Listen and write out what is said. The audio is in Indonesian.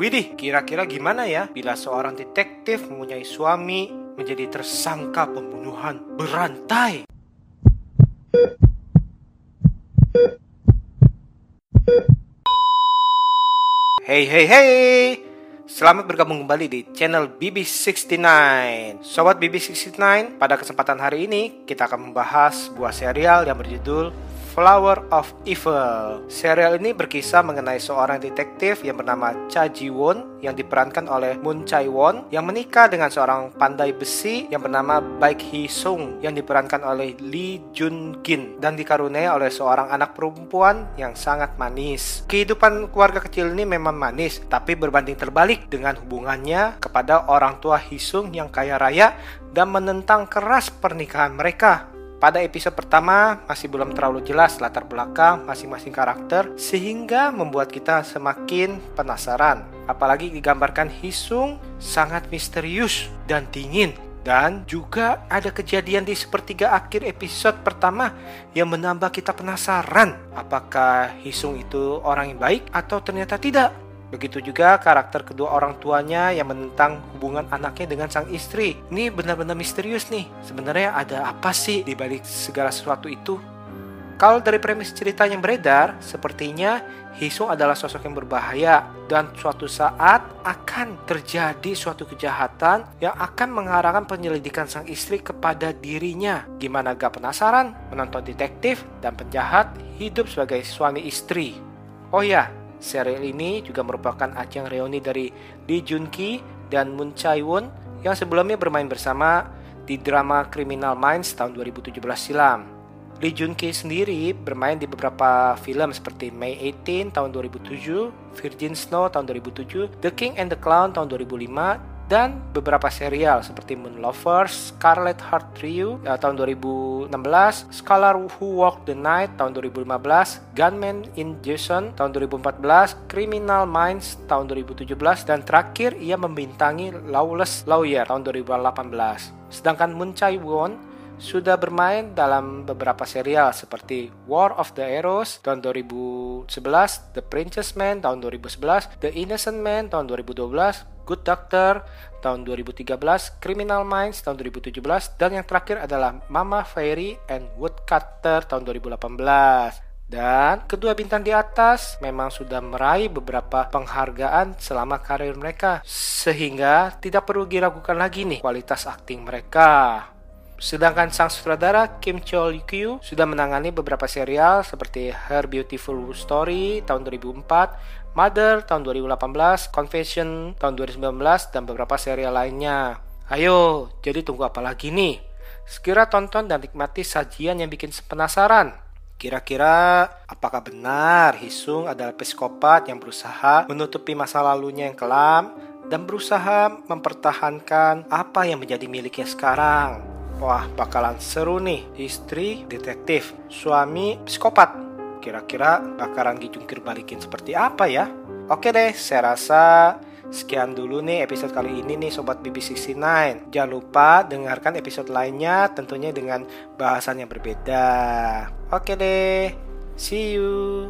Widih, kira-kira gimana ya bila seorang detektif mempunyai suami menjadi tersangka pembunuhan berantai? Hey hey hey Selamat bergabung kembali di channel BB69 Sobat BB69 Pada kesempatan hari ini Kita akan membahas sebuah serial yang berjudul Flower of Evil. Serial ini berkisah mengenai seorang detektif yang bernama Cha Ji Won yang diperankan oleh Moon Chae Won yang menikah dengan seorang pandai besi yang bernama Baek Hee Sung yang diperankan oleh Lee Jun Gin dan dikaruniai oleh seorang anak perempuan yang sangat manis. Kehidupan keluarga kecil ini memang manis, tapi berbanding terbalik dengan hubungannya kepada orang tua Hee Sung yang kaya raya dan menentang keras pernikahan mereka. Pada episode pertama masih belum terlalu jelas latar belakang masing-masing karakter sehingga membuat kita semakin penasaran. Apalagi digambarkan Hisung sangat misterius dan dingin dan juga ada kejadian di sepertiga akhir episode pertama yang menambah kita penasaran apakah Hisung itu orang yang baik atau ternyata tidak. Begitu juga karakter kedua orang tuanya yang menentang hubungan anaknya dengan sang istri. Ini benar-benar misterius nih. Sebenarnya ada apa sih di balik segala sesuatu itu? Kalau dari premis cerita yang beredar, sepertinya Hisung adalah sosok yang berbahaya dan suatu saat akan terjadi suatu kejahatan yang akan mengarahkan penyelidikan sang istri kepada dirinya. Gimana gak penasaran menonton detektif dan penjahat hidup sebagai suami istri? Oh ya, Serial ini juga merupakan ajang reuni dari Lee Jun Ki dan Moon Chae Won yang sebelumnya bermain bersama di drama Criminal Minds tahun 2017 silam. Lee Jun Ki sendiri bermain di beberapa film seperti May 18 tahun 2007, Virgin Snow tahun 2007, The King and the Clown tahun 2005, dan beberapa serial seperti Moon Lovers, Scarlet Heart Trio ya, tahun 2016, Scholar Who Walked the Night tahun 2015, Gunman in Jason tahun 2014, Criminal Minds tahun 2017 dan terakhir ia membintangi Lawless Lawyer tahun 2018. Sedangkan Moon Chae Won sudah bermain dalam beberapa serial seperti War of the Arrows tahun 2011, The Princess Man tahun 2011, The Innocent Man tahun 2012, Good Doctor tahun 2013, Criminal Minds tahun 2017, dan yang terakhir adalah Mama Fairy and Woodcutter tahun 2018. Dan kedua bintang di atas memang sudah meraih beberapa penghargaan selama karir mereka Sehingga tidak perlu diragukan lagi nih kualitas akting mereka Sedangkan sang sutradara Kim Chol Kyu sudah menangani beberapa serial seperti Her Beautiful Story tahun 2004, Mother tahun 2018, Confession tahun 2019, dan beberapa serial lainnya. Ayo, jadi tunggu apa lagi nih? Sekira tonton dan nikmati sajian yang bikin penasaran. Kira-kira apakah benar Hisung adalah psikopat yang berusaha menutupi masa lalunya yang kelam dan berusaha mempertahankan apa yang menjadi miliknya sekarang? Wah, bakalan seru nih. Istri detektif, suami psikopat. Kira-kira bakalan dijungkir balikin seperti apa ya? Oke deh, saya rasa Sekian dulu nih episode kali ini nih Sobat BB69 Jangan lupa dengarkan episode lainnya tentunya dengan bahasan yang berbeda Oke deh, see you